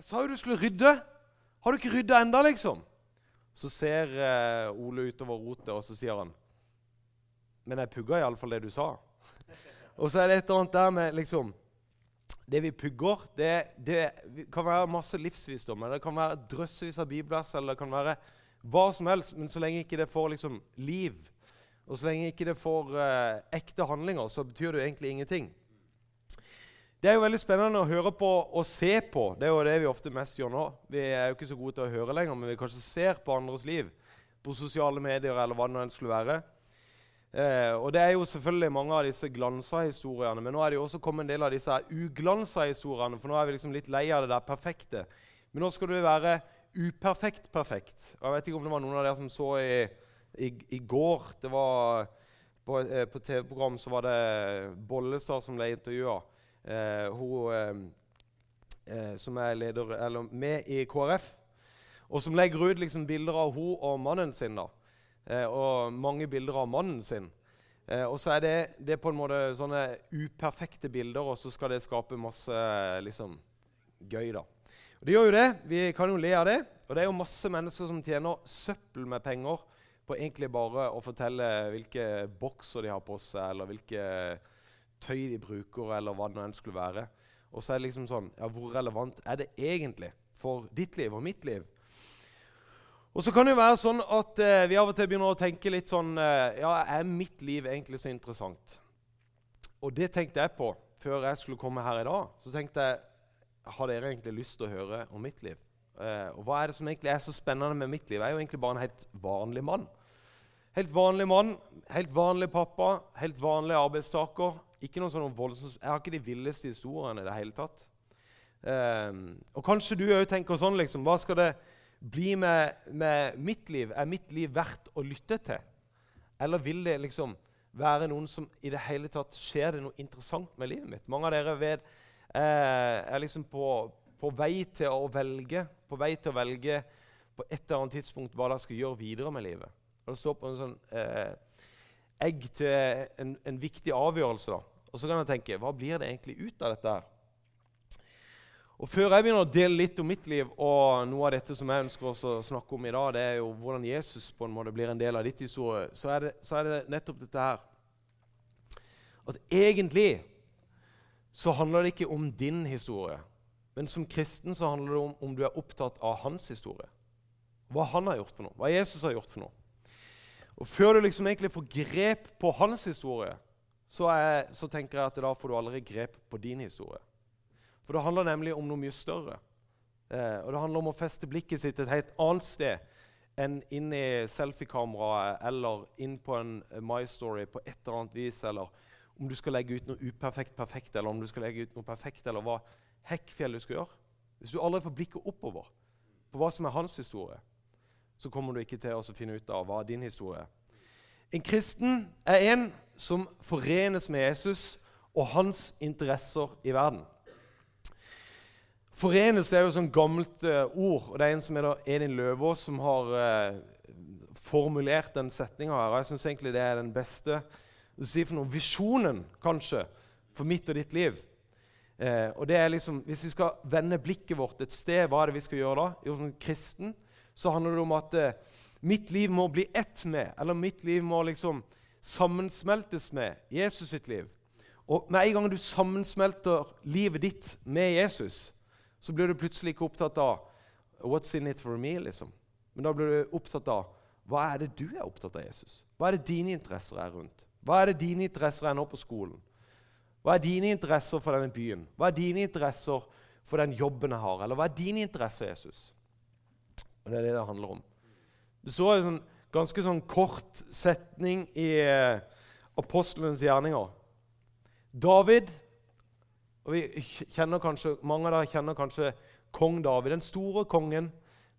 Jeg sa jo du skulle rydde. Har du ikke rydda enda, liksom? Så ser eh, Ole utover rotet, og så sier han Men jeg pugga iallfall det du sa. og så er det et eller annet der med liksom Det vi pugger, det, det kan være masse livsvisdom, det kan være drøssevis av bibelvers, eller det kan være hva som helst, men så lenge ikke det får liksom liv, og så lenge ikke det får eh, ekte handlinger, så betyr det jo egentlig ingenting. Det er jo veldig spennende å høre på og se på. Det er jo det vi ofte mest gjør nå. Vi er jo ikke så gode til å høre lenger, men vi kanskje ser på andres liv på sosiale medier eller hva det nå skulle være. Eh, og det er jo selvfølgelig mange av disse glansa historiene, men nå er det jo også kommet en del av disse uglansa historiene, for nå er vi liksom litt lei av det der perfekte. Men nå skal du være uperfekt perfekt. Og jeg vet ikke om det var noen av dere som så i, i, i går det var På, eh, på TV-program så var det Bollestad som ble intervjua. Eh, hun eh, eh, som er leder, eller med i KrF, og som legger ut liksom, bilder av hun og mannen sin. da, og mange bilder av mannen sin. Og så er det, det er på en måte sånne uperfekte bilder, og så skal det skape masse liksom, gøy. da. Og Det gjør jo det. Vi kan jo le av det. Og det er jo masse mennesker som tjener søppel med penger på egentlig bare å fortelle hvilke bokser de har på seg, eller hvilke tøy de bruker, eller hva det nå enn skulle være. Og så er det liksom sånn ja, Hvor relevant er det egentlig for ditt liv og mitt liv? Og så kan det jo være sånn at eh, vi av og til begynner å tenke litt sånn eh, Ja, er mitt liv egentlig så interessant? Og det tenkte jeg på før jeg skulle komme her i dag. Så tenkte jeg Har dere egentlig lyst til å høre om mitt liv? Eh, og hva er det som egentlig er så spennende med mitt liv? Jeg er jo egentlig bare en helt vanlig mann. Helt vanlig mann, helt vanlig pappa, helt vanlig arbeidstaker. Ikke noen sånn voldsomt, Jeg har ikke de villeste historiene i det hele tatt. Um, og kanskje du òg tenker sånn liksom, Hva skal det bli med, med, mitt liv? Er mitt liv verdt å lytte til? Eller vil det liksom være noen som i det hele tatt skjer det noe interessant med livet mitt? Mange av dere vet, eh, er liksom på, på, vei til å velge på vei til å velge på et eller annet tidspunkt hva dere skal gjøre videre med livet. Og det står på en sånn eh, egg til en, en viktig avgjørelse. da. Og så kan jeg tenke hva blir det egentlig ut av dette her? Og Før jeg begynner å dele litt om mitt liv og noe av dette som jeg ønsker å snakke om i dag, det er jo hvordan Jesus på en måte blir en del av ditt historie, så er det, så er det nettopp dette her At egentlig så handler det ikke om din historie. Men som kristen så handler det om om du er opptatt av hans historie. Hva han har gjort for noe, hva Jesus har gjort for noe. Og Før du liksom egentlig får grep på hans historie, så, er, så, tenker jeg at da får du aldri grep på din historie. For det handler nemlig om noe mye større. Eh, og Det handler om å feste blikket sitt et helt annet sted enn inn i selfiekameraet eller inn på en My Story på et eller annet vis, eller om du skal legge ut noe uperfekt perfekt, eller om du skal legge ut noe perfekt, eller hva hekkfjell du skal gjøre. Hvis du aldri får blikket oppover på hva som er hans historie, så kommer du ikke til å finne ut av hva din historie er. En kristen er en som forenes med Jesus og hans interesser i verden. Forenes er jo et sånt gammelt uh, ord, og det er en som heter Edin Løvaas, som har uh, formulert den setninga her. Jeg syns egentlig det er den beste si for noe, visjonen, kanskje, for mitt og ditt liv. Uh, og det er liksom, Hvis vi skal vende blikket vårt et sted, hva er det vi skal gjøre da? Jo, som kristen så handler det om at mitt liv må bli ett med, eller mitt liv må liksom sammensmeltes med Jesus sitt liv. Og med en gang du sammensmelter livet ditt med Jesus, så blir du plutselig ikke opptatt av What's in it for me? liksom. Men da blir du opptatt av hva er det du er opptatt av Jesus? Hva er det dine interesser er rundt? Hva er det dine interesser er nå på skolen? Hva er dine interesser for denne byen? Hva er dine interesser for den jobben jeg har? Eller hva er dine interesser, Jesus? Og Det er det det handler om. Det så en sånn, ganske sånn kort setning i apostlenes apostelens gjerninger. David og vi kjenner kanskje, Mange av dere kjenner kanskje kong David, den store kongen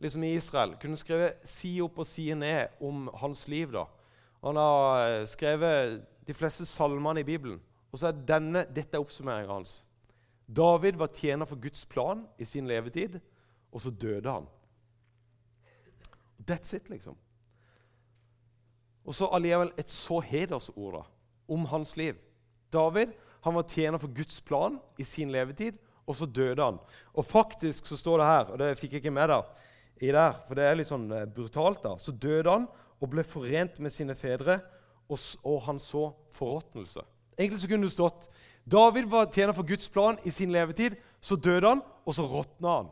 liksom i Israel. Kunne skrevet si opp og si ned om hans liv. da. Han har eh, skrevet de fleste salmene i Bibelen. Og så er denne, Dette er oppsummeringa hans. David var tjener for Guds plan i sin levetid, og så døde han. That's it, liksom. Og så allikevel et så hedersord om hans liv. David han var tjener for Guds plan i sin levetid, og så døde han. Og faktisk så står det her, og det fikk jeg ikke med da, i der, for det er litt sånn eh, brutalt, da. Så døde han og ble forent med sine fedre, og, og han så forråtnelse. Egentlig så kunne det stått David var tjener for Guds plan i sin levetid. Så døde han, og så råtna han.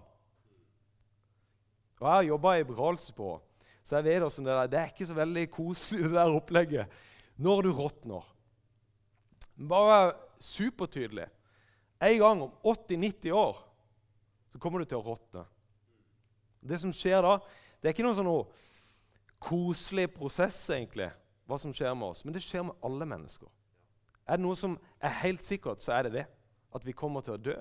Og Jeg har jobba i begravelsesbyrå, så jeg vet åssen det er. Det er ikke så veldig koselig, det der opplegget når du råtner. Bare supertydelig. En gang om 80-90 år så kommer du til å råtne. Det som skjer da, det er ikke noen sånn koselig prosess, egentlig, hva som skjer med oss, men det skjer med alle mennesker. Er det noe som er helt sikkert, så er det det. At vi kommer til å dø.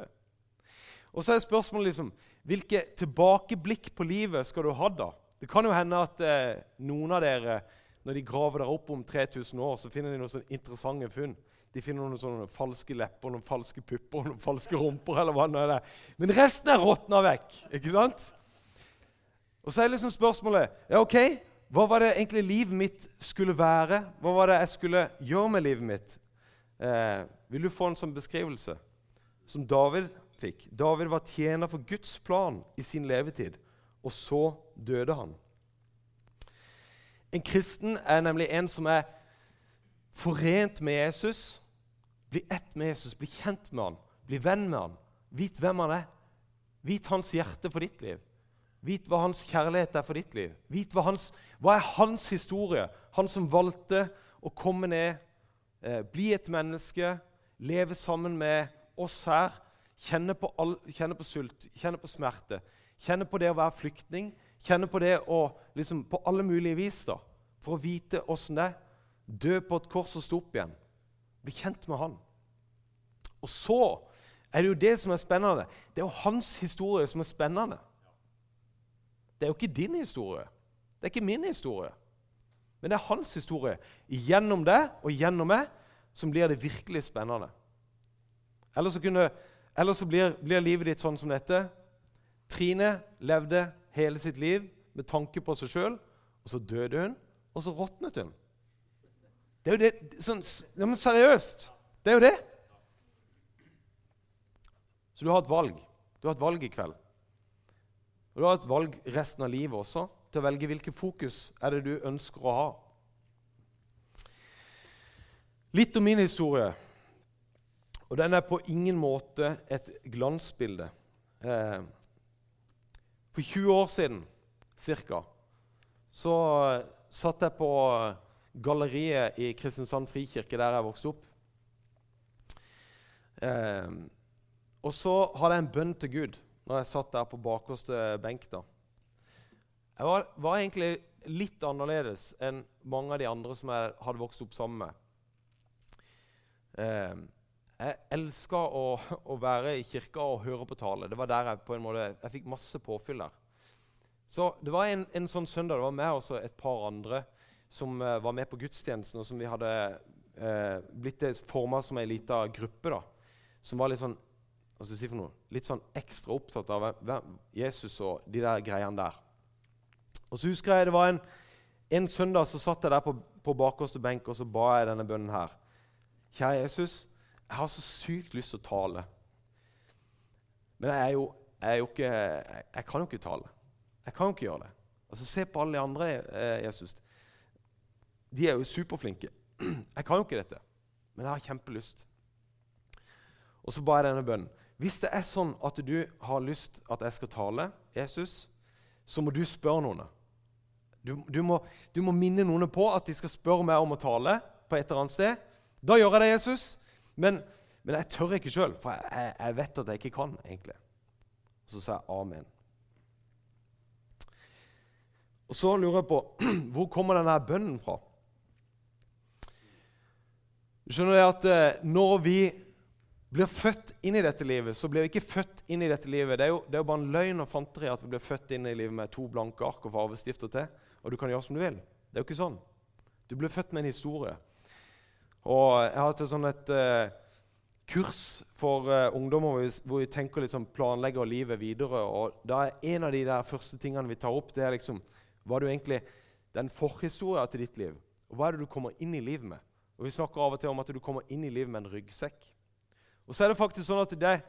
Og så er spørsmålet liksom, hvilke tilbakeblikk på livet skal du ha da? Det kan jo hende at eh, noen av dere, når de graver dere opp om 3000 år, så finner de noen sånne interessante funn. De finner noen sånne falske lepper, noen falske pupper, noen falske rumper. eller hva det er. Men resten er råtna vekk. ikke sant? Og så er liksom spørsmålet ja, ok, hva var det egentlig livet mitt skulle være? Hva var det jeg skulle gjøre med livet mitt? Eh, vil du få en sånn beskrivelse som David fikk? David var tjener for Guds plan i sin levetid, og så døde han. En kristen er nemlig en som er forent med Jesus, blir ett med Jesus, blir kjent med han, blir venn med han. Vit hvem han er. Vit hans hjerte for ditt liv. Vit hva hans kjærlighet er for ditt liv. Vit hva, hans, hva er hans historie. Han som valgte å komme ned, eh, bli et menneske, leve sammen med oss her. Kjenne på, all, kjenne på, sult, kjenne på smerte. Kjenne på det å være flyktning. Kjenne på det å, liksom, på alle mulige vis da, for å vite åssen det er dø på et kors og stå opp igjen. Bli kjent med han. Og så er det jo det som er spennende. Det er jo hans historie som er spennende. Det er jo ikke din historie. Det er ikke min historie. Men det er hans historie. Gjennom det og gjennom meg som blir det virkelig spennende. Eller så, kunne, eller så blir, blir, livet ditt sånn som dette. Trine levde hele sitt liv med tanke på seg sjøl, og så døde hun, og så råtnet hun. Det er jo det sånn, ja, men Seriøst! Det er jo det. Så du har et valg. Du har et valg i kveld. Og du har et valg resten av livet også til å velge hvilket fokus er det du ønsker å ha. Litt om min historie. Og den er på ingen måte et glansbilde. Eh, for 20 år siden ca. så satt jeg på galleriet i Kristiansand frikirke, der jeg vokste opp. Eh, og så hadde jeg en bønn til Gud når jeg satt der på bakerste benk. da. Jeg var, var, egentlig litt annerledes enn mange av de andre som jeg hadde vokst opp sammen med. Jeg elska å, å, være i kirka og høre på tale. Det var der jeg på en måte, jeg fikk masse påfyll der. Så det var en, en sånn søndag det var med også et par andre som uh, var med på gudstjenesten, og som vi hadde uh, blitt forma som ei lita gruppe. da, Som var litt sånn hva skal jeg si for noe, litt sånn ekstra opptatt av Jesus og de der greiene der. Og så husker jeg det var en, en søndag så satt jeg der på, på bakerste benk og så ba jeg denne bønnen her. Kjære Jesus, jeg har så sykt lyst til å tale. Men jeg jo, jeg ikke jeg, kan jo ikke tale. Jeg kan jo ikke gjøre det. Altså, Se på alle de andre, eh, Jesus. De er jo superflinke. Jeg kan jo ikke dette, men jeg har kjempelyst. Og så ba jeg denne bønnen. Hvis det er sånn at du har lyst at jeg skal tale, Jesus, så må du spørre noen. Du, du, må, du, må, minne noen på at de skal spørre meg om å tale på et eller annet sted. Da gjør jeg det, Jesus. Men, men jeg tør ikke sjøl, for jeg, jeg, vet at jeg ikke kan. egentlig. Og så sa jeg amen. Og så lurer jeg på hvor kommer denne bønnen fra? Skjønner du at eh, Når vi blir født inn i dette livet, så blir vi ikke født inn i dette livet. Det er jo, det er jo bare en løgn og fanteri at vi blir født inn i livet med to blanke ark og farvestifter til, og du kan gjøre som du vil. Det er jo ikke sånn. Du blir født med en historie. Og Jeg har hatt et, sånn et uh, kurs for uh, ungdommer hvor vi, hvor vi, tenker liksom planlegger livet videre. og da er En av de der første tingene vi tar opp, det er liksom hva du egentlig, den forhistoria til ditt liv. Og Hva er det du kommer inn i livet med? Og Vi snakker av og til om at du kommer inn i livet med en ryggsekk. Og så er det faktisk sånn at det,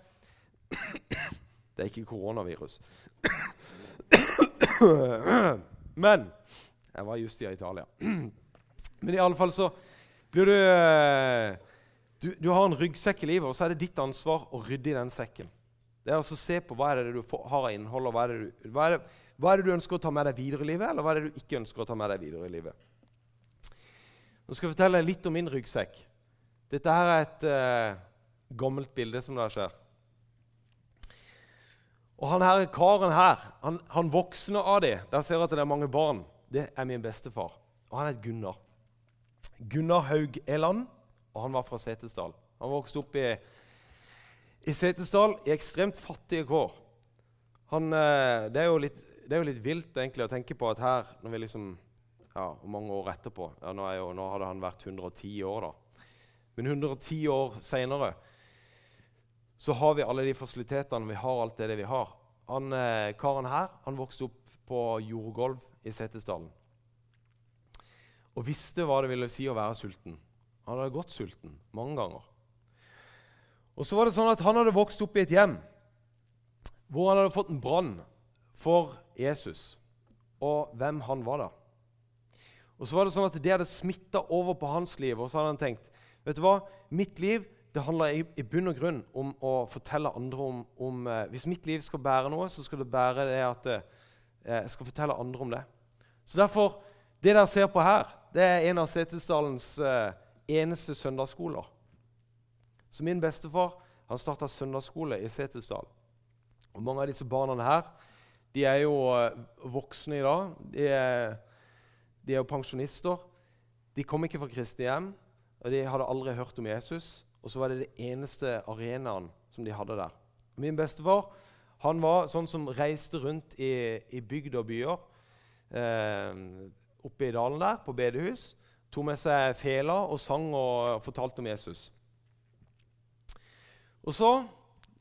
Det er ikke koronavirus. Men Jeg var just i Italia. Men i alle fall så blir du, eh, du Du har en ryggsekk i livet, og så er det ditt ansvar å rydde i den sekken. Det er altså å se på hva er det du har av innhold, og hva er, du, hva, er det, hva er, det, du ønsker å ta med deg videre i livet, eller hva er det du ikke ønsker å ta med deg videre i livet. Nå skal jeg fortelle litt om min ryggsekk. Dette her er et uh, gammelt bilde som der skjer. Og han her karen her, han, han voksne av de, der ser jeg at det er mange barn, det er min bestefar. Og han het Gunnar. Gunnar Haug Eland, og han var fra Setesdal. Han vokste opp i, i Setesdal i ekstremt fattige kår. Han, uh, det, er litt, det, er jo litt, vilt egentlig å tenke på at her, når vi liksom ja, mange år etterpå ja, nå, jo, nå, hadde han vært 110 år, da. Men 110 år seinere så har vi alle de fasilitetene, vi har alt det vi har. Han, eh, Karen her han vokste opp på jordgulv i Setesdalen. Og visste hva det ville si å være sulten. Han hadde gått sulten mange ganger. Og så var det sånn at Han hadde vokst opp i et hjem hvor han hadde fått en brann for Jesus og hvem han var da. Og så var det sånn at Det hadde smitta over på hans liv. Og så hadde han tenkt vet du hva, mitt liv det handler i, i bunn og grunn om å fortelle andre om, om eh, Hvis mitt liv skal bære noe, så skal det bære det at eh, jeg skal fortelle andre om det. Så derfor, Det dere ser på her, det er en av Setesdalens eh, eneste søndagsskoler. Så min bestefar han starta søndagsskole i Setesdal. Og Mange av disse barna her de er jo eh, voksne i dag. De er de er jo pensjonister. De kom ikke fra kristne hjem, og de hadde aldri hørt om Jesus. Og så var det det eneste arenaen som de hadde der. Min bestefar han var sånn som reiste rundt i, i bygd og byer eh, oppe i dalen der, på bedehus. Tok med seg fela og sang og fortalte om Jesus. Og så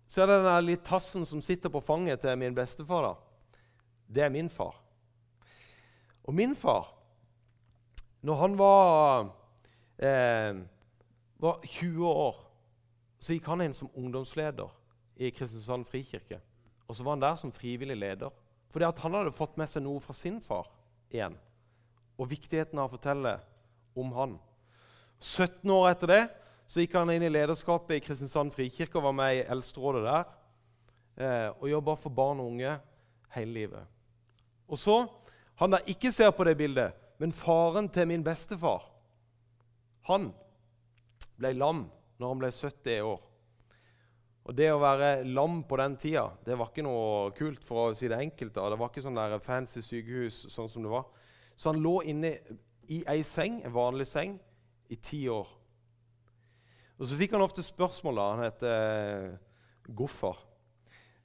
ser det den lille tassen som sitter på fanget til min bestefar. da. Det er min far. Og min far når han var, eh, var 20 år, så gikk han inn som ungdomsleder i Kristiansand frikirke. Og så var han der som frivillig leder. Fordi han hadde fått med seg noe fra sin far igjen. Og viktigheten av å fortelle om han. 17 år etter det så gikk han inn i lederskapet i Kristiansand frikirke og var med i eldsterådet der. Eh, og jobba for barn og unge hele livet. Og så, han der ikke ser på det bildet, men faren til min bestefar han ble lam når han ble 70 år. Og Det å være lam på den tida det var ikke noe kult, for å si det enkelt. Da. Det var ikke sånn der fancy sykehus sånn som det var. Så han lå inne i ei seng, en vanlig seng i ti år. Og Så fikk han ofte spørsmål. Han het eh, Goffer.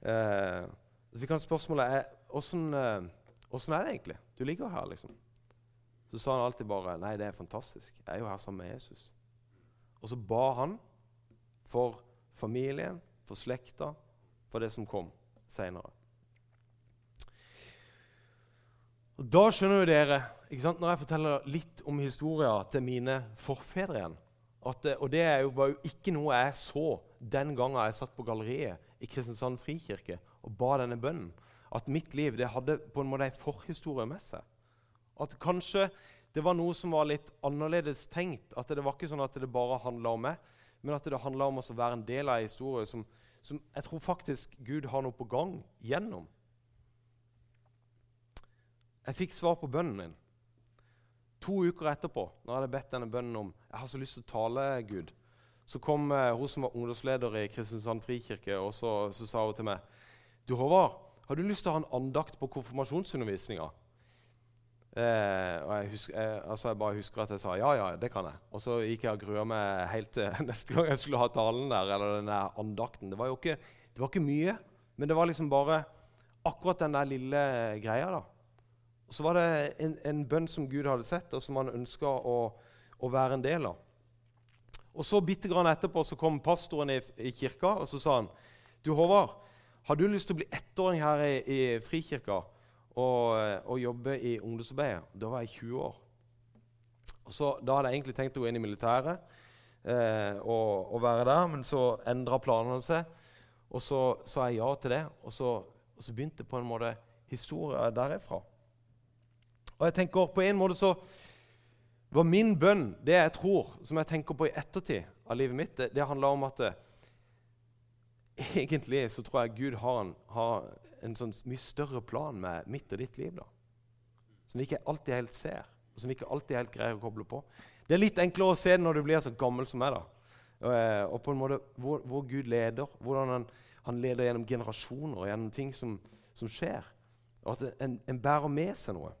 Eh, så fikk han spørsmålet åssen eh, er det egentlig? Du ligger her, liksom så sa han alltid bare Nei, det er fantastisk. Jeg er jo her sammen med Jesus. Og så ba han for familien, for slekta, for det som kom seinere. Og Da skjønner jo dere, når jeg forteller litt om historien til mine forfedre igjen at, Og det jo, var jo ikke noe jeg så den gangen jeg satt på galleriet i Kristiansand frikirke og ba denne bønnen. At mitt liv det hadde på en måte en forhistorie med seg. At kanskje det var noe som var litt annerledes tenkt. At det var ikke sånn at det bare handla om meg, men at det handla om å være en del av en historie som, som, jeg tror faktisk Gud har noe på gang gjennom. Jeg fikk svar på bønnen min. To uker etterpå, når jeg hadde bedt denne bønnen om jeg har så lyst til å tale Gud, så kom eh, hun som var ungdomsleder i Kristiansand frikirke, og så, så sa hun til meg Du Håvard, har du lyst til å ha en andakt på konfirmasjonsundervisninga? Eh, og jeg, husker, jeg, altså jeg, bare husker at jeg sa ja, ja, det kan jeg. Og så gikk jeg og grua meg helt til neste gang jeg skulle ha talen der, eller den der andakten. Det var jo ikke, det var ikke mye, men det var liksom bare akkurat den der lille greia. da. Og så var det en, en bønn som Gud hadde sett, og som han ønska å, å, være en del av. Og så bitte grann etterpå så kom pastoren i, i, kirka, og så sa han Du, Håvard, har du lyst til å bli ettåring her i, i Frikirka? og, og jobbe i ungdomsarbeidet. Da var jeg 20 år. Og så, da hadde jeg egentlig tenkt å gå inn i militæret eh, og, og, være der, men så endra planene seg. Og så sa jeg ja til det, og så, og så begynte på en måte historia derifra. Og jeg tenker på en måte så var min bønn, det jeg tror, som jeg tenker på i ettertid av livet mitt, det, det handler om at det, eh, egentlig så tror jeg Gud har en, har en sånn mye større plan med mitt og ditt liv. da. Som vi ikke alltid helt ser, og som vi ikke alltid helt greier å koble på. Det er litt enklere å se det når du blir så gammel som meg. da. Og, eh, på en måte hvor, hvor Gud leder, hvordan han, han, leder gjennom generasjoner og gjennom ting som, som skjer. Og at en, en, bærer med seg noe.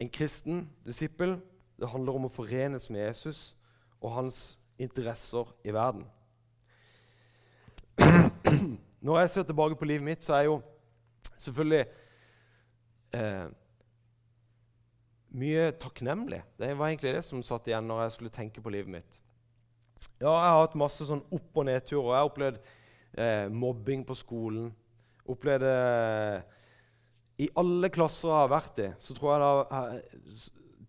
En kristen disippel det handler om å forenes med Jesus og hans interesser i verden. Når jeg ser tilbake på livet mitt, så er jo selvfølgelig eh, mye takknemlig. Det var egentlig det som satt igjen når jeg skulle tenke på livet mitt. Ja, jeg har hatt masse sånn opp- og nedturer. Jeg har opplevd eh, mobbing på skolen. Opplevd eh, I alle klasser jeg har vært i, så tror jeg da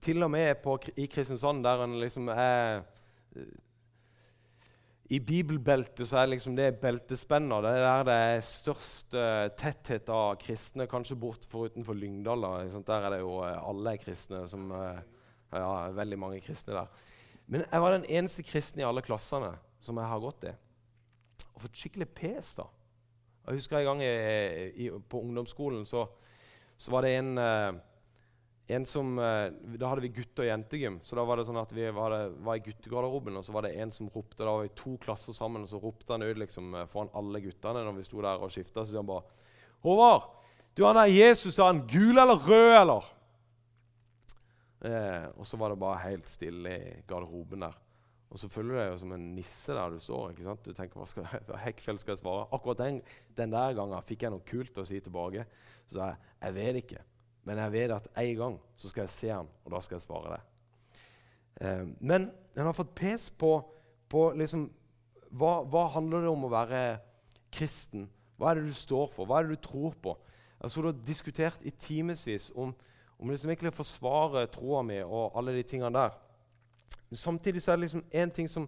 Til og med på, i Kristiansand, der en liksom er i bibelbeltet så er liksom det beltespennet det er der det er størst uh, tetthet av kristne, kanskje bort for utenfor Lyngdal. Der er det jo alle kristne. som uh, ja, veldig mange kristne der. Men jeg var den eneste kristne i alle klassene som jeg har gått i. Og fått skikkelig pes. da. Jeg husker en gang i, i, på ungdomsskolen så, så, var det en en som, eh, Da hadde vi gutte- og jentegym. Så da var det sånn at vi var, det, var i guttegarderoben, og så var det en som ropte. Da var vi to klasser sammen, og så ropte han ut liksom, eh, foran alle guttene når vi sto der og skifta. Så sier han bare 'Håvard, du han er Jesus, er han gul eller rød, eller?' Eh, og så var det bare helt stille i garderoben der. Og så følger du deg jo som en nisse der du står. ikke sant? Du tenker, hva skal, hekkfeld skal jeg svare? Akkurat den, den der gangen fikk jeg noe kult å si tilbake. Så sa jeg jeg vet ikke. Men jeg vet at en gang så skal jeg se han, og da skal jeg svare det. Eh, men en har fått pes på, på liksom, hva, hva, handler det om å være kristen? Hva er det du står for? Hva er det du tror på? Altså, du har diskutert i timevis om, om liksom egentlig å forsvare troa mi og alle de tingene der. Men samtidig så er det liksom én ting som,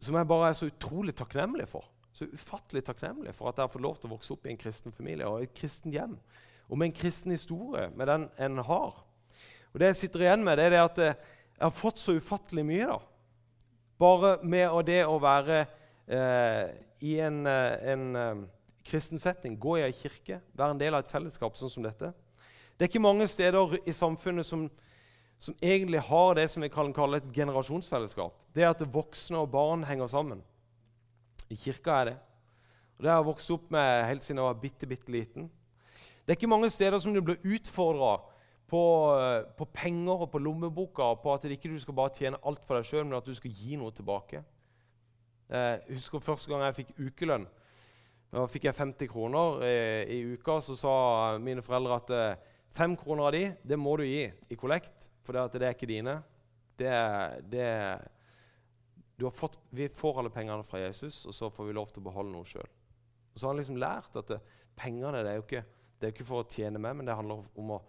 som jeg bare er så utrolig takknemlig for. Så ufattelig takknemlig for at jeg har fått lov til å vokse opp i en kristen familie og et kristen hjem Og med en kristen historie med den en har. Og Det jeg sitter igjen med, det er det at eh, jeg har fått så ufattelig mye. da. Bare med det å være eh, i en, eh, en eh, kristen setting, gå i ei kirke, være en del av et fellesskap sånn som dette. Det er ikke mange steder i samfunnet som, som egentlig har det som vi kan kalle et generasjonsfellesskap. Det at voksne og barn henger sammen. I kirka er det. Og Det har jeg vokst opp med helt siden jeg var bitte, bitte liten. Det er ikke mange steder som du blir utfordra på, eh, på, penger og på lommeboka, på at du ikke skal bare tjene alt for deg sjøl, men at du skal gi noe tilbake. Jeg husker første gang jeg fikk ukelønn. Da fikk jeg 50 kroner i, eh, i uka. Så sa mine foreldre at eh, fem kroner av de, det må du gi i kollekt, for det, det er ikke dine. Det, det, fått, vi får alle pengene fra Jesus, og så får vi lov til å beholde noe sjøl. Så har han liksom lært at det, pengene det er jo ikke det er ikke for å tjene meg, men det handler om å,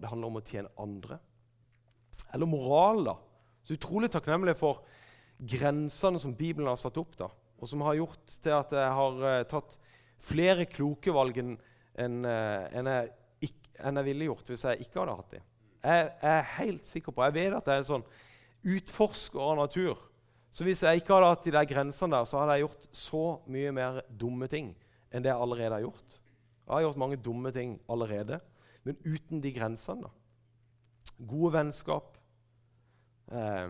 det handler om å tjene andre. Eller moral, da. Så utrolig takknemlig for grensene som Bibelen har satt opp, da, og som har gjort til at jeg har uh, tatt flere kloke valg enn en, en jeg, en jeg, ville gjort hvis jeg ikke hadde hatt dem. Jeg, er helt sikker på Jeg vet at jeg er en sånn utforsker av natur. Så hvis jeg ikke hadde hatt de der grensene der, så hadde jeg gjort så mye mer dumme ting enn det jeg allerede har gjort. Jeg har gjort mange dumme ting allerede, men uten de grensene. da. Gode vennskap. Eh,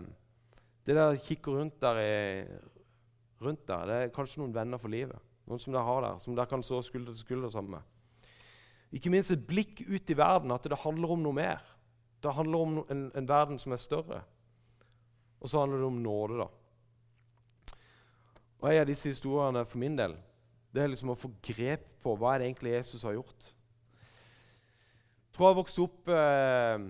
det der kikker rundt der, i, rundt der, det er kanskje noen venner for livet. Noen som dere har der, som dere kan stå skulder til skulder sammen med. Ikke minst et blikk ut i verden, at det handler om noe mer. Det handler om en, en verden som er større. Og så handler det om nåde, da. Og En av disse historiene for min del det er liksom å få grep på hva er det egentlig Jesus har gjort. Jeg tror jeg vokste opp eh,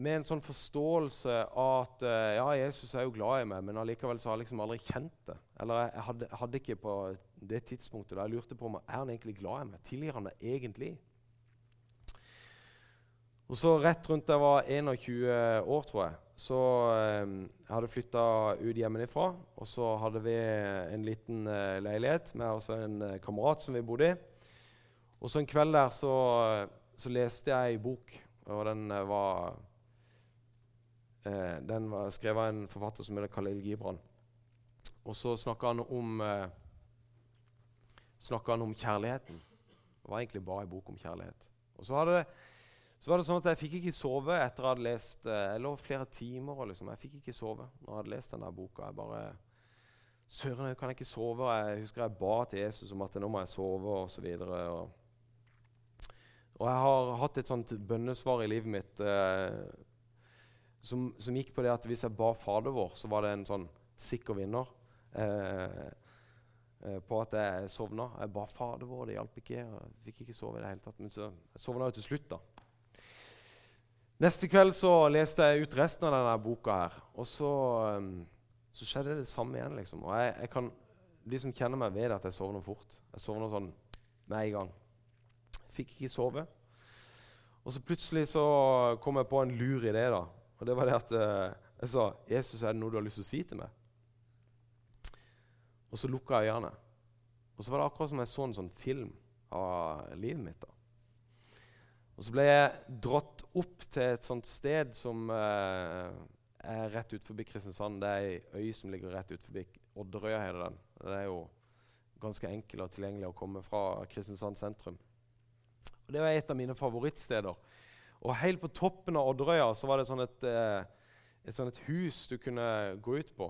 med en sånn forståelse av at eh, ja, Jesus er jo glad i meg, men allikevel så har jeg liksom aldri kjent det. Eller jeg hadde, hadde, ikke på det tidspunktet da jeg lurte på om er han egentlig glad i meg. Tilgir han meg egentlig? Og så Rett rundt jeg var 21 år, tror jeg, så eh, jeg hadde flytta ut hjemmefra. Og så hadde vi en liten eh, leilighet med oss en eh, kamerat som vi bodde i. Og så en kveld der så, så leste jeg ei bok, og den eh, var eh, Den var skrevet av en forfatter som heter Khalil Gibran. Og så snakka han om eh, han om kjærligheten. Det var egentlig bare ei bok om kjærlighet. Og så hadde det så var det sånn at Jeg fikk ikke sove etter jeg hadde lest eh, Jeg lå flere timer og liksom, jeg fikk ikke sove når jeg hadde lest den der boka. Jeg bare Søren, jeg kan ikke sove. Jeg husker jeg ba til Jesus om at nå må jeg sove osv. Og, og jeg har hatt et sånt bønnesvar i livet mitt eh, som, som, gikk på det at hvis jeg ba Fader vår, så var det en sånn sikker vinner. Eh, eh, på at jeg sovna. Jeg ba Fader vår, det hjalp ikke. Jeg fikk ikke sove i det hele tatt. Men så sovna jo til slutt, da. Neste kveld så leste jeg ut resten av denne boka, her, og så, um, så skjedde det samme igjen. liksom. Og jeg, jeg kan, De som kjenner meg, vet at jeg sovner fort. Jeg sovner sånn med en gang. Fikk ikke sove. Og så plutselig så kom jeg på en lur idé. da. Og det var det at uh, jeg sa 'Jesus, er det noe du har lyst til å si til meg?' Og så lukka jeg øynene. Og så var det akkurat som jeg så en sånn film av livet mitt. da. Og Så ble jeg dratt opp til et sånt sted som eh, er rett ut forbi Kristiansand. Det er ei øy som ligger rett ut forbi Odderøya. heter den. Det er jo ganske enkelt og tilgjengelig å komme fra Kristiansand sentrum. Og Det var et av mine favorittsteder. Og Helt på toppen av Odderøya så var det sånn et, eh, et, sånn et hus du kunne gå ut på.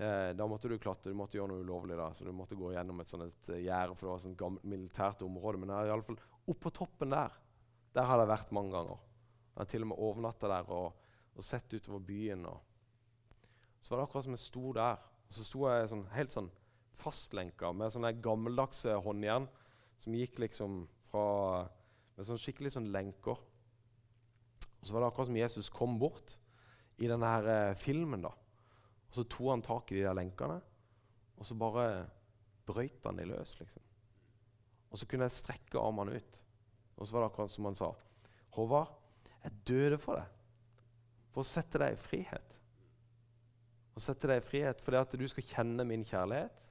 Eh, da måtte du klatre, du måtte gjøre noe ulovlig. da, så Du måtte gå gjennom et sånt gjerde, for det var et sånt militært område. Men i alle fall oppå toppen der der har jeg vært mange ganger. Jeg har til og med overnatta der og, og, sett utover byen. Og. Så var det akkurat som jeg sto der, og så sto jeg sånn, helt sånn fastlenka med sånne gammeldagse håndjern som gikk liksom fra Med sånn skikkelig sånn lenker. Og så var det akkurat som Jesus kom bort i denne her, eh, filmen. da. Og så tok han tak i de der lenkene, og så bare brøyt han de løs. liksom. Og så kunne jeg strekke armene ut. Og så var det akkurat som han sa. Håvard, jeg døde for deg. For å sette deg i frihet. Å sette deg i frihet fordi at du skal kjenne min kjærlighet.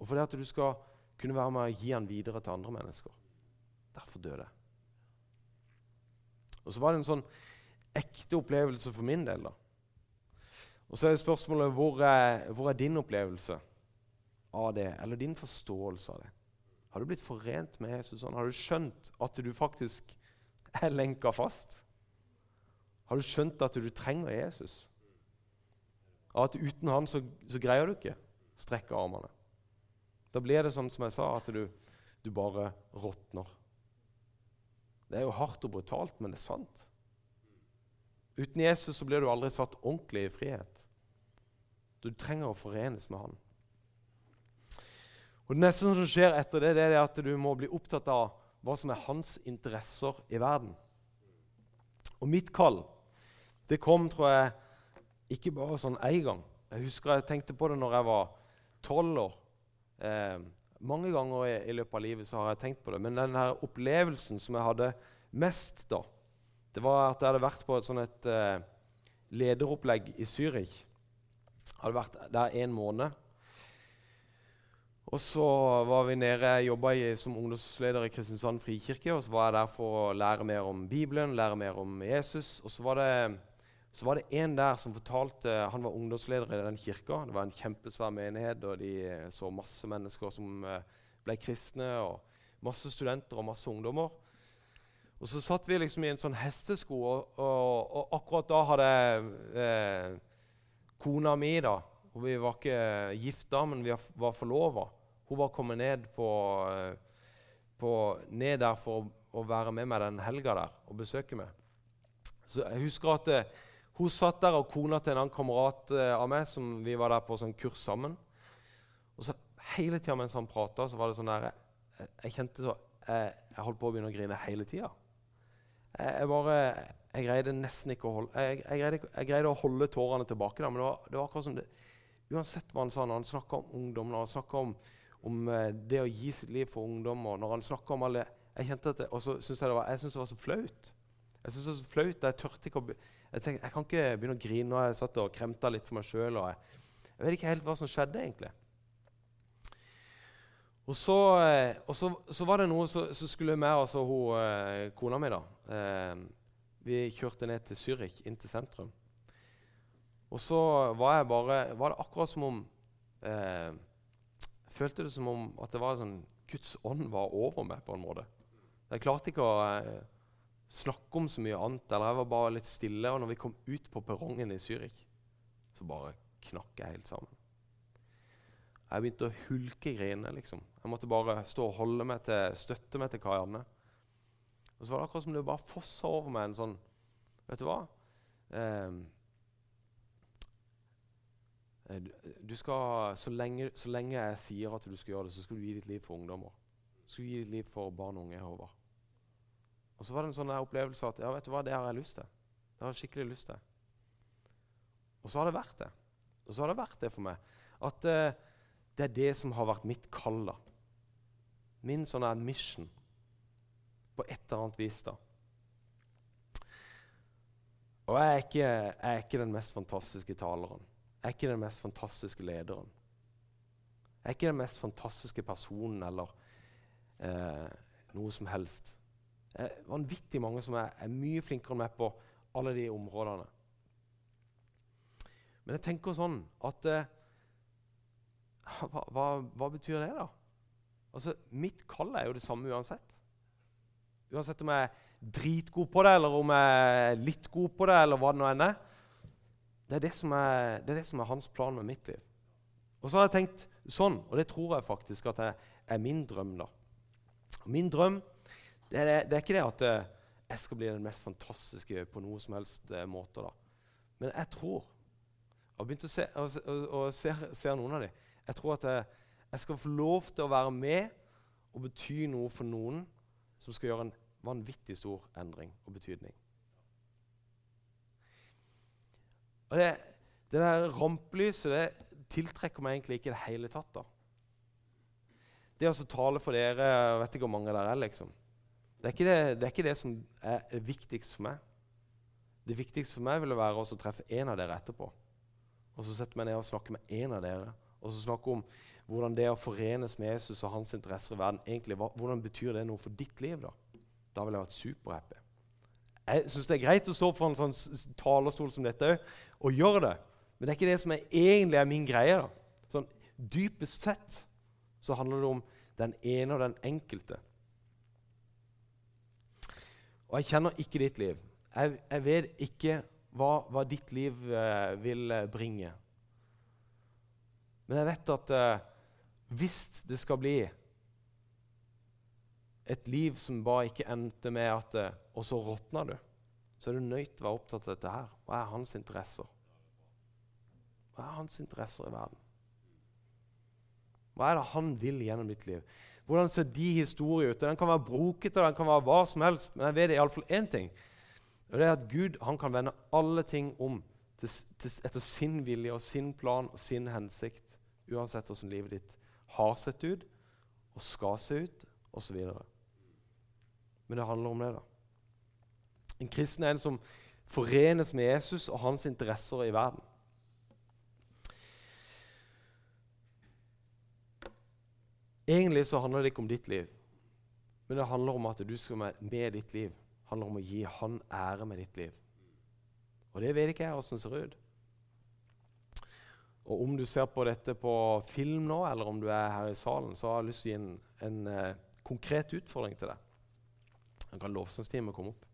Og fordi at du skal kunne være med å gi den videre til andre mennesker. Derfor døde jeg. Og så var det en sånn ekte opplevelse for min del. da. Og så er spørsmålet hvor er, hvor er din opplevelse av det, eller din forståelse av det? Har du blitt forent med Jesus? Har du skjønt at du faktisk er lenka fast? Har du skjønt at du trenger Jesus? At uten han så, så greier du ikke strekke armene. Da blir det sånn som jeg sa, at du, du bare råtner. Det er jo hardt og brutalt, men det er sant. Uten Jesus så blir du aldri satt ordentlig i frihet. Du trenger å forenes med han. Og Det neste som skjer etter det, det er at du må bli opptatt av hva som er hans interesser i verden. Og mitt kall det kom, tror jeg, ikke bare sånn én gang. Jeg husker jeg tenkte på det når jeg var tolv år. Eh, mange ganger i, i, løpet av livet så har jeg tenkt på det. Men den her opplevelsen som jeg hadde mest da, det var at jeg hadde vært på et sånn et eh, lederopplegg i Zürich. Jeg hadde vært der en måned. Og så var vi nede, jobba som ungdomsleder i Kristiansand frikirke. og Så var jeg der for å lære mer om Bibelen, lære mer om Jesus. Og så var det, så var det en der som fortalte Han var ungdomsleder i den kirka. Det var en kjempesvær menighet, og de så masse mennesker som eh, ble kristne. og Masse studenter og masse ungdommer. Og så satt vi liksom i en sånn hestesko, og, og, og akkurat da hadde eh, kona mi da, og Vi var ikke gifta, men vi var forlova. Hun var kommet ned, på, på, ned der for å, å, være med meg den helga der og besøke meg. Så jeg husker at eh, Hun satt der, og kona til en annen kamerat eh, av meg som vi var der på sånn kurs sammen. Og så Hele tida mens han prata, så var det sånn der jeg, jeg, kjente så jeg, jeg, holdt på å begynne å grine hele tida. Jeg, jeg, bare Jeg greide nesten ikke å holde Jeg, greide, greide, å holde tårene tilbake, da, men det var, det var akkurat som det, Uansett hva han sa når han snakka om ungdom, når han snakka om, om uh, det å gi sitt liv for ungdom, og når han om alle jeg kjente at det, Og så syntes jeg, det var, jeg synes det var så flaut. Jeg synes det var så flaut. Jeg tørte ikke å jeg, tenkte, jeg kan ikke begynne å grine nå. Jeg satt og kremta litt for meg sjøl. Jeg, jeg vet ikke helt hva som skjedde, egentlig. Og så, eh, og så, så var det noe så, så skulle meg og altså, hun, eh, kona mi da, eh, Vi kjørte ned til Zürich, inn til sentrum. Og så var jeg bare Var det akkurat som om eh, Følte det som om at det var sånn Guds ånd var over meg på en måte. Jeg klarte ikke å eh, snakke om så mye annet. eller Jeg var bare litt stille. Og når vi kom ut på perrongen i Zürich, så bare knakk jeg helt sammen. Jeg begynte å hulke grine. Liksom. Jeg måtte bare stå og holde meg til, støtte meg til Karianne. Og så var det akkurat som det bare fossa over meg en sånn Vet du hva? Du skal, så lenge, så lenge, jeg sier at du skal gjøre det, så skal du gi ditt liv for ungdommer. Så skal du gi ditt liv for barn og unge. Håvard. Og så var det en sånn opplevelse at ja, vet du hva, det har jeg lyst til. Det har jeg skikkelig lyst til. Og så har det vært det. Og så har det vært det for meg. At uh, det er det som har vært mitt kall. Min sånn mission. På et eller annet vis. da. Og jeg er, ikke, jeg er ikke den mest fantastiske taleren. Er ikke den mest fantastiske lederen. Er ikke den mest fantastiske personen eller eh, noe som helst Det er vanvittig mange som er, er mye flinkere enn meg på alle de områdene. Men jeg tenker sånn at eh, hva, hva, hva, betyr det, da? Altså, Mitt kall er jo det samme uansett. Uansett om jeg er dritgod på det, eller om jeg er litt god på det, eller hva det nå enn er. Det er det, er, det er det som er hans plan med mitt liv. Og så har jeg tenkt sånn, og det tror jeg faktisk at det er min drøm. da. Min drøm det er, det er, ikke det at uh, jeg skal bli den mest fantastiske på noe som helst uh, måte. da. Men jeg tror Jeg har begynt å se, og, og, ser, ser, noen av dem. Jeg tror at jeg, jeg, skal få lov til å være med og bety noe for noen som skal gjøre en vanvittig stor endring og betydning. Og det, det der rampelyset det tiltrekker meg egentlig ikke i det hele tatt. da. Det å tale for dere Jeg vet ikke hvor mange dere er. liksom. Det er, det, det er, ikke det, som er viktigst for meg. Det viktigste for meg ville være å treffe en av dere etterpå. Og så sette meg ned og snakke med en av dere. Og så snakke om hvordan det å forenes med Jesus og hans interesser i verden egentlig, hvordan betyr det noe for ditt liv. Da Da ville jeg vært superhappy. Jeg syns det er greit å stå på en sånn talerstol som dette og gjøre det. Men det er ikke det som er egentlig er min greie. da. Sånn, dypest sett så handler det om den ene og den enkelte. Og jeg kjenner ikke ditt liv. Jeg, jeg vet ikke hva, hva ditt liv eh, vil eh, bringe. Men jeg vet at eh, hvis det skal bli et liv som bare ikke endte med at eh, Og så råtna du. Så er du nødt til å være opptatt av dette her. Hva er hans interesser? Hva er hans interesser i verden? Hva er det han vil gjennom ditt liv? Hvordan ser de historier ut? Den kan være brokete, den kan være hva som helst, men jeg vet iallfall én ting. Og det er at Gud han kan vende alle ting om til, til, etter sin vilje og sin plan og sin hensikt. Uansett hvordan livet ditt har sett ut og skal se ut osv. Men det handler om det. da. En kristen er en som forenes med Jesus og hans interesser i verden. Egentlig så handler det ikke om ditt liv, men det handler om at du skal med, ditt liv. Det handler om å gi Han ære med ditt liv. Og det vet ikke jeg åssen ser ut. Og om du ser på dette på film nå, eller om du er her i salen, så har jeg lyst til å gi en, en uh, konkret utfordring til deg. Da kan lovsangsteamet komme opp.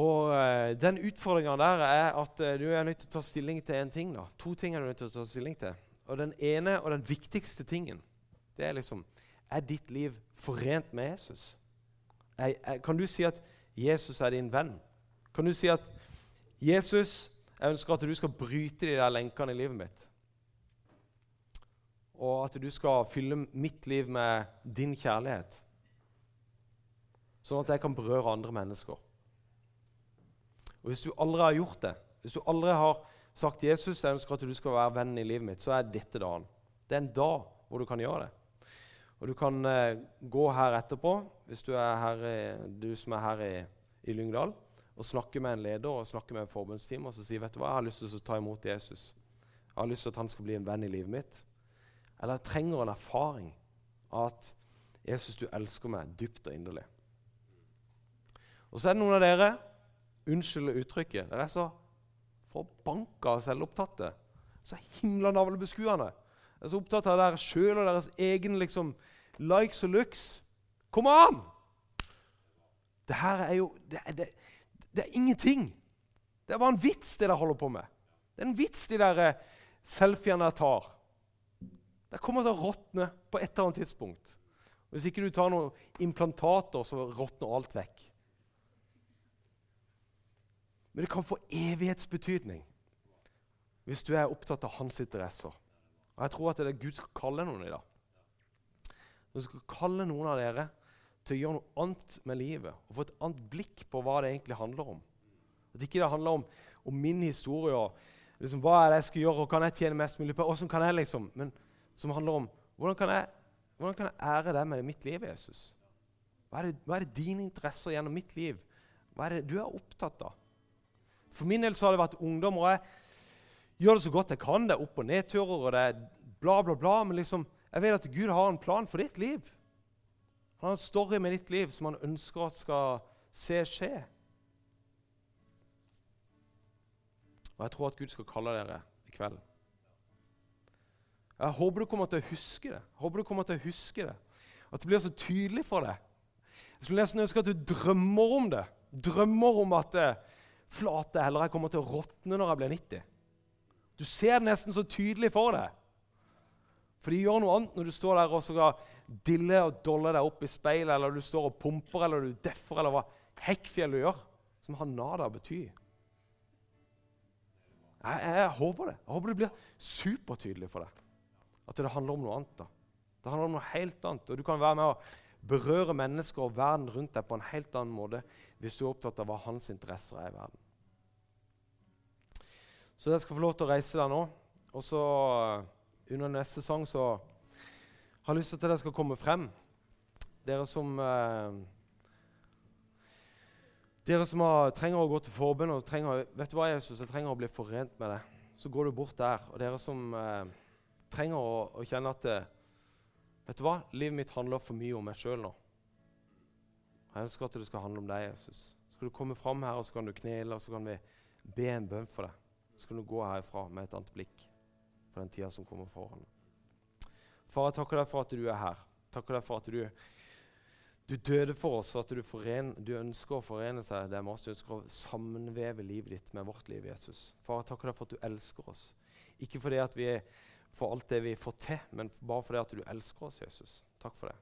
Og uh, Den utfordringa der er at uh, du er nødt til å ta stilling til en ting. da. To ting er du nødt til å ta stilling til. Og den ene og den viktigste tingen det er liksom Er ditt liv forent med Jesus? Er, er, kan du si at Jesus er din venn? Kan du si at Jesus, jeg ønsker at du skal bryte de der lenkene i livet mitt? Og at du skal fylle mitt liv med din kjærlighet? Sånn at jeg kan berøre andre mennesker. Og Hvis du aldri har gjort det, hvis du aldri har sagt Jesus, jeg ønsker at du skal være venn i livet mitt, så er dette dagen. Det er en dag hvor du kan gjøre det. Og du kan eh, gå her etterpå, hvis du, er her, du som er her i, i, Lyngdal, og snakke med en leder og snakke med en forbundsteam og så si vet du hva, jeg har lyst til å ta imot Jesus. Jeg har lyst til at han skal bli en venn i livet mitt. Eller jeg trenger en erfaring av at Jesus, du elsker meg dypt og inderlig. Og så er det noen av dere Unnskyld uttrykket. Dere er så forbanka og selvopptatte. Så himla navlebeskuende. Jeg er så opptatt av dere sjøl og deres egen liksom, likes og looks. Kom an! Det her er jo det, det, det, er ingenting. Det er bare en vits, det dere holder på med. Det er en vits, de der eh, selfiene jeg tar. Det kommer til å råtne på et eller annet tidspunkt. Hvis ikke du tar noen implantater, så råtner alt vekk. Men det kan få evighetsbetydning hvis du er opptatt av hans interesser. Og Jeg tror at det er Gud skal kalle noen i dag. Han skal kalle noen av dere til å gjøre noe annet med livet og få et annet blikk på hva det egentlig handler om. At ikke det handler om, om min historie og liksom, hva er det jeg skal gjøre, og kan jeg tjene mest mulig på, hvordan kan jeg liksom, Men som handler om hvordan kan jeg, hvordan kan jeg ære deg med mitt liv, Jesus? Hva er, det, hva er det dine interesser gjennom mitt liv? Hva er det du er opptatt av? For min del så har det vært ungdom, og jeg gjør det så godt jeg kan. Det er opp- og nedturer, og det er bla, bla, bla. Men liksom, jeg vet at Gud har en plan for ditt liv. Han har en story med ditt liv som han ønsker at skal se skje. Og jeg tror at Gud skal kalle dere i kveld. Jeg håper du kommer til å huske det. Jeg håper du kommer til å huske det. At det blir så tydelig for deg. Jeg skulle nesten ønske at du drømmer om det. Drømmer om at eh, flate heller jeg kommer til å råtne når jeg blir 90. Du ser det nesten så tydelig for deg. For de gjør noe annet når du står der og skal dille og dolle deg opp i speilet, eller du står og pumper, eller du deffer, eller hva hekkfjell du gjør, som har nada å bety. Jeg, jeg, jeg, håper det. Jeg håper det blir supertydelig for deg. At det handler om noe annet. da. Det handler om noe helt annet. Og du kan være med å berøre mennesker og verden rundt deg på en helt annen måte hvis du er opptatt av hva hans interesser er i verden. Så dere skal få lov til å reise der nå. Og så uh, under neste sang så har jeg lyst til at dere skal komme frem. Dere som eh, dere som har, trenger å gå til forbund og trenger, vet du hva, Jesus, jeg trenger å bli forent med deg, så går du bort der. Og dere som eh, trenger å, å, kjenne at Vet du hva? Livet mitt handler for mye om meg sjøl nå. Jeg ønsker at det skal handle om deg, Jesus. Så skal du komme fram her, og så kan du knele, og så kan vi be en bønn for deg. Så kan du gå herfra med et annet blikk for den tida som kommer foran. Far, jeg takker deg for at du er her. Takker deg for at du, du døde for oss, og at du, foren, du, ønsker å forene seg det med oss. Du ønsker å sammenveve livet ditt med vårt liv, Jesus. Far, jeg takker deg for at du elsker oss. Ikke fordi at vi får alt det vi får til, men bare fordi at du elsker oss, Jesus. Takk for det.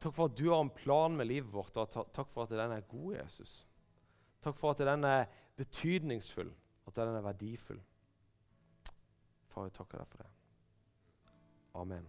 Takk for at du har en plan med livet vårt, og takk for at den er god, Jesus. Takk for at den er betydningsfull, at den er verdifull. Far, jeg takker deg for det. Amen.